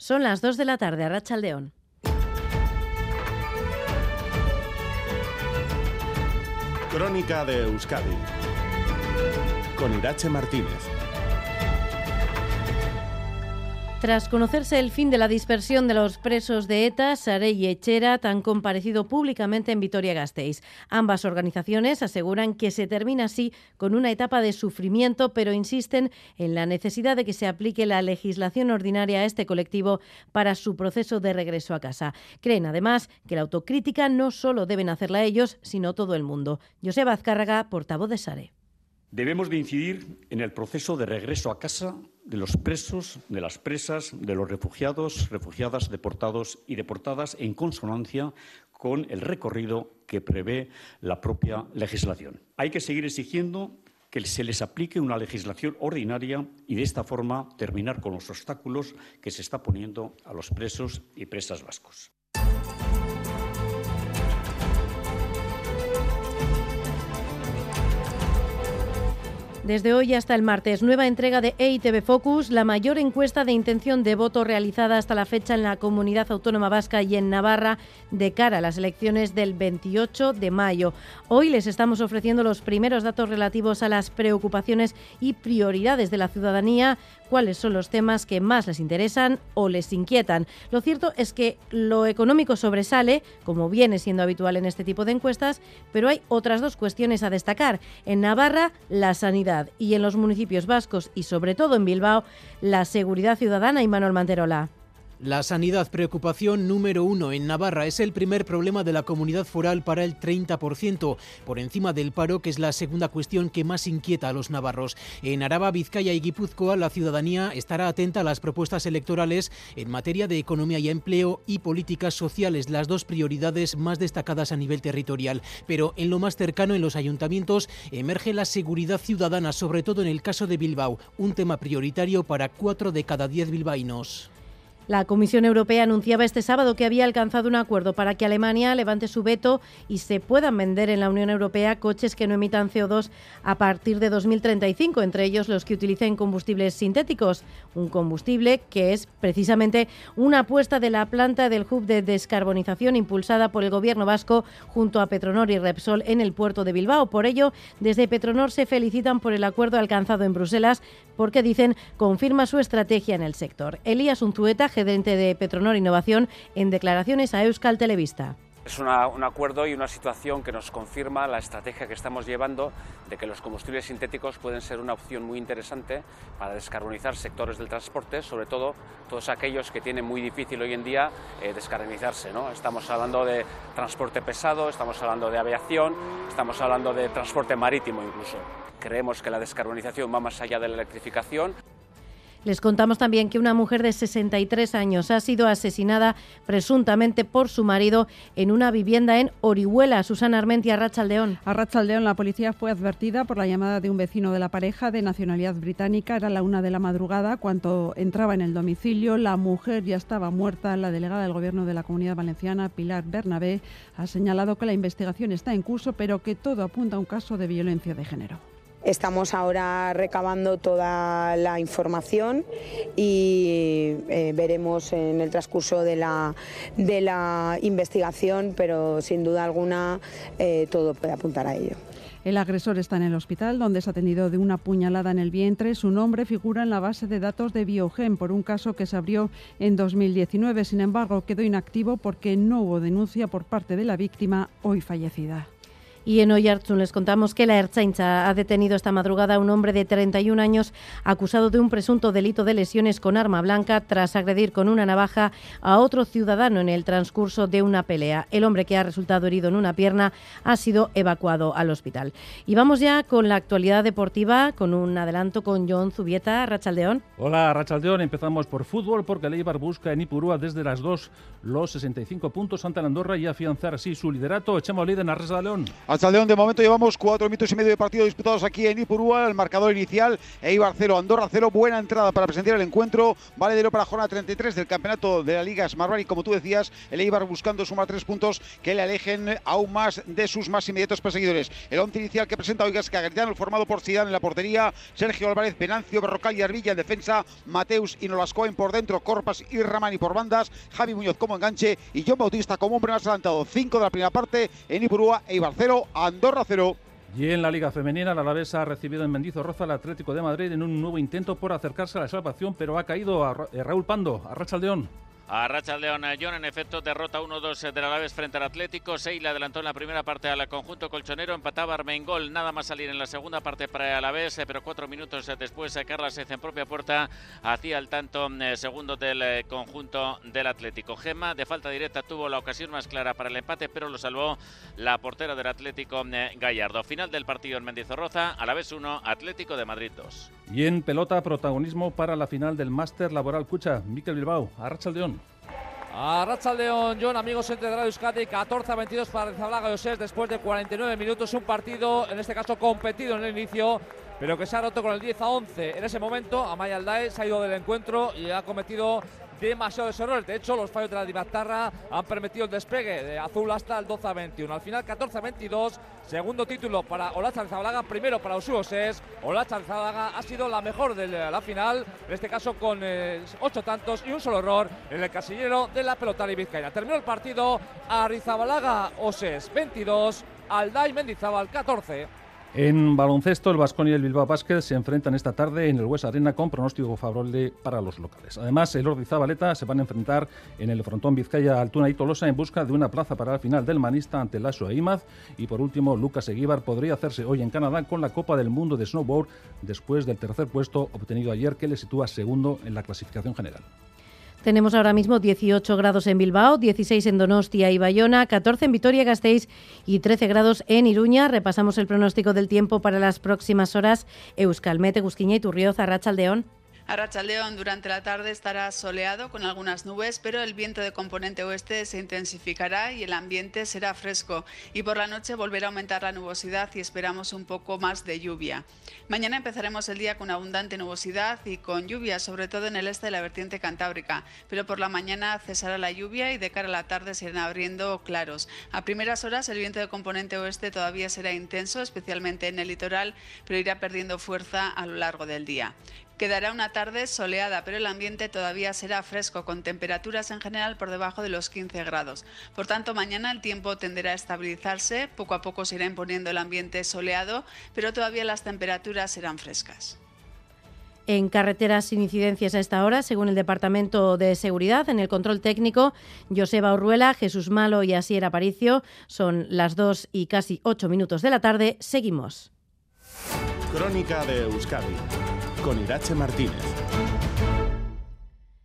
Son las 2 de la tarde a Rachaldeón. Crónica de Euskadi con Irache Martínez. Tras conocerse el fin de la dispersión de los presos de ETA, Sare y Echerat han comparecido públicamente en Vitoria-Gasteiz. Ambas organizaciones aseguran que se termina así con una etapa de sufrimiento, pero insisten en la necesidad de que se aplique la legislación ordinaria a este colectivo para su proceso de regreso a casa. Creen además que la autocrítica no solo deben hacerla ellos, sino todo el mundo. Joseba Azcárraga, portavoz de Sare. Debemos de incidir en el proceso de regreso a casa de los presos, de las presas, de los refugiados, refugiadas, deportados y deportadas en consonancia con el recorrido que prevé la propia legislación. Hay que seguir exigiendo que se les aplique una legislación ordinaria y de esta forma terminar con los obstáculos que se está poniendo a los presos y presas vascos. Desde hoy hasta el martes, nueva entrega de EITB Focus, la mayor encuesta de intención de voto realizada hasta la fecha en la comunidad autónoma vasca y en Navarra de cara a las elecciones del 28 de mayo. Hoy les estamos ofreciendo los primeros datos relativos a las preocupaciones y prioridades de la ciudadanía, cuáles son los temas que más les interesan o les inquietan. Lo cierto es que lo económico sobresale, como viene siendo habitual en este tipo de encuestas, pero hay otras dos cuestiones a destacar. En Navarra, la sanidad y en los municipios vascos y sobre todo en Bilbao, la seguridad ciudadana y Manuel Manterola. La sanidad, preocupación número uno en Navarra, es el primer problema de la comunidad foral para el 30%, por encima del paro, que es la segunda cuestión que más inquieta a los navarros. En Araba, Vizcaya y Guipúzcoa, la ciudadanía estará atenta a las propuestas electorales en materia de economía y empleo y políticas sociales, las dos prioridades más destacadas a nivel territorial. Pero en lo más cercano, en los ayuntamientos, emerge la seguridad ciudadana, sobre todo en el caso de Bilbao, un tema prioritario para cuatro de cada diez bilbaínos. La Comisión Europea anunciaba este sábado que había alcanzado un acuerdo para que Alemania levante su veto y se puedan vender en la Unión Europea coches que no emitan CO2 a partir de 2035, entre ellos los que utilicen combustibles sintéticos, un combustible que es precisamente una apuesta de la planta del hub de descarbonización impulsada por el gobierno vasco junto a Petronor y Repsol en el puerto de Bilbao. Por ello, desde Petronor se felicitan por el acuerdo alcanzado en Bruselas porque dicen confirma su estrategia en el sector. Elías Unzueta, gerente de Petronor Innovación, en declaraciones a Euskal Televista. Es un acuerdo y una situación que nos confirma la estrategia que estamos llevando de que los combustibles sintéticos pueden ser una opción muy interesante para descarbonizar sectores del transporte, sobre todo todos aquellos que tienen muy difícil hoy en día eh, descarbonizarse. ¿no? Estamos hablando de transporte pesado, estamos hablando de aviación, estamos hablando de transporte marítimo incluso. Creemos que la descarbonización va más allá de la electrificación. Les contamos también que una mujer de 63 años ha sido asesinada presuntamente por su marido en una vivienda en Orihuela. Susana Armentia, Rachaldeón. A Rachaldeón la policía fue advertida por la llamada de un vecino de la pareja de nacionalidad británica. Era la una de la madrugada cuando entraba en el domicilio. La mujer ya estaba muerta. La delegada del Gobierno de la Comunidad Valenciana, Pilar Bernabé, ha señalado que la investigación está en curso, pero que todo apunta a un caso de violencia de género. Estamos ahora recabando toda la información y eh, veremos en el transcurso de la, de la investigación, pero sin duda alguna eh, todo puede apuntar a ello. El agresor está en el hospital, donde es atendido de una puñalada en el vientre. Su nombre figura en la base de datos de Biogen por un caso que se abrió en 2019. Sin embargo, quedó inactivo porque no hubo denuncia por parte de la víctima, hoy fallecida. Y en Oyarzun les contamos que la Ertzaintza ha detenido esta madrugada a un hombre de 31 años acusado de un presunto delito de lesiones con arma blanca tras agredir con una navaja a otro ciudadano en el transcurso de una pelea. El hombre que ha resultado herido en una pierna ha sido evacuado al hospital. Y vamos ya con la actualidad deportiva, con un adelanto con John Zubieta, Rachaldeón. Hola, Rachaldeón. Empezamos por fútbol porque el Eibar busca en Ipurúa desde las 2 los 65 puntos ante la Andorra y afianzar así su liderato. Echemos líder en Arresa de León. Hasta León de momento llevamos cuatro minutos y medio de partido disputados aquí en Ipurúa. El marcador inicial, Eibar 0, Andorra 0. Buena entrada para presentar el encuentro. Valedero para jornada 33 del campeonato de la Liga Smartbank. Y como tú decías, el Eibar buscando sumar tres puntos que le alejen aún más de sus más inmediatos perseguidores. El once inicial que presenta hoy Garitano, formado por Zidane en la portería, Sergio Álvarez, Penancio, Berrocal y Arvilla en defensa, Mateus y Nolascoen por dentro, Corpas y Ramani por bandas, Javi Muñoz como enganche y John Bautista como hombre más adelantado. Cinco de la primera parte en Ipurúa, Eibar 0, Andorra 0. Y en la Liga Femenina, la Alavés ha recibido en Mendizorroza al Atlético de Madrid en un nuevo intento por acercarse a la salvación, pero ha caído a eh, Raúl Pando, a Racha León. A Racha León John, en efecto, derrota 1-2 del Alaves frente al Atlético. le adelantó en la primera parte al conjunto colchonero. Empataba Armengol, nada más salir en la segunda parte para el Alavés, eh, pero cuatro minutos después eh, Carla Sez en propia puerta hacía el tanto eh, segundo del conjunto del Atlético. Gema, de falta directa, tuvo la ocasión más clara para el empate, pero lo salvó la portera del Atlético Gallardo. Final del partido en Mendizorroza, Alavés 1, Atlético de Madrid 2. Y en pelota, protagonismo para la final del Máster Laboral Cucha. Miquel Bilbao, a Racha León. A Racha León, John, amigos entre Radio Euskadi, 14 a 22 para Zablaga José después de 49 minutos. Un partido, en este caso competido en el inicio, pero que se ha roto con el 10 a 11. En ese momento, Amaya Aldae se ha ido del encuentro y ha cometido demasiados errores. De hecho, los fallos de la Divatarra han permitido el despegue de azul hasta el 12 a 21. Al final, 14 a 22. Segundo título para Olacha Zabalaga, primero para Usuoses. Olacha Zabalaga ha sido la mejor de la final, en este caso con eh, ocho tantos y un solo error en el casillero de la pelota y Vizcaya. Terminó el partido Arizabalaga Oses 22, Alday Mendizábal 14. En baloncesto, el Vasconia y el Bilbao Basket se enfrentan esta tarde en el Hues Arena con pronóstico favorable para los locales. Además, el Ordi Zabaleta se van a enfrentar en el frontón Vizcaya, Altuna y Tolosa en busca de una plaza para la final del Manista ante Lasso e Imaz. Y por último, Lucas Eguíbar podría hacerse hoy en Canadá con la Copa del Mundo de Snowboard después del tercer puesto obtenido ayer que le sitúa segundo en la clasificación general. Tenemos ahora mismo 18 grados en Bilbao, 16 en Donostia y Bayona, 14 en Vitoria-Gasteiz y 13 grados en Iruña. Repasamos el pronóstico del tiempo para las próximas horas. Euskalmete, Gusquiña y Turrioz, Arrachaldeón. León durante la tarde estará soleado con algunas nubes, pero el viento de componente oeste se intensificará y el ambiente será fresco. Y por la noche volverá a aumentar la nubosidad y esperamos un poco más de lluvia. Mañana empezaremos el día con abundante nubosidad y con lluvia, sobre todo en el este de la vertiente cantábrica. Pero por la mañana cesará la lluvia y de cara a la tarde se irán abriendo claros. A primeras horas el viento de componente oeste todavía será intenso, especialmente en el litoral, pero irá perdiendo fuerza a lo largo del día. Quedará una tarde soleada, pero el ambiente todavía será fresco, con temperaturas en general por debajo de los 15 grados. Por tanto, mañana el tiempo tenderá a estabilizarse, poco a poco se irá imponiendo el ambiente soleado, pero todavía las temperaturas serán frescas. En carreteras sin incidencias a esta hora, según el Departamento de Seguridad, en el control técnico, Joseba Urruela, Jesús Malo y Asier Aparicio. Son las 2 y casi 8 minutos de la tarde. Seguimos. Crónica de Euskadi con Irache Martínez.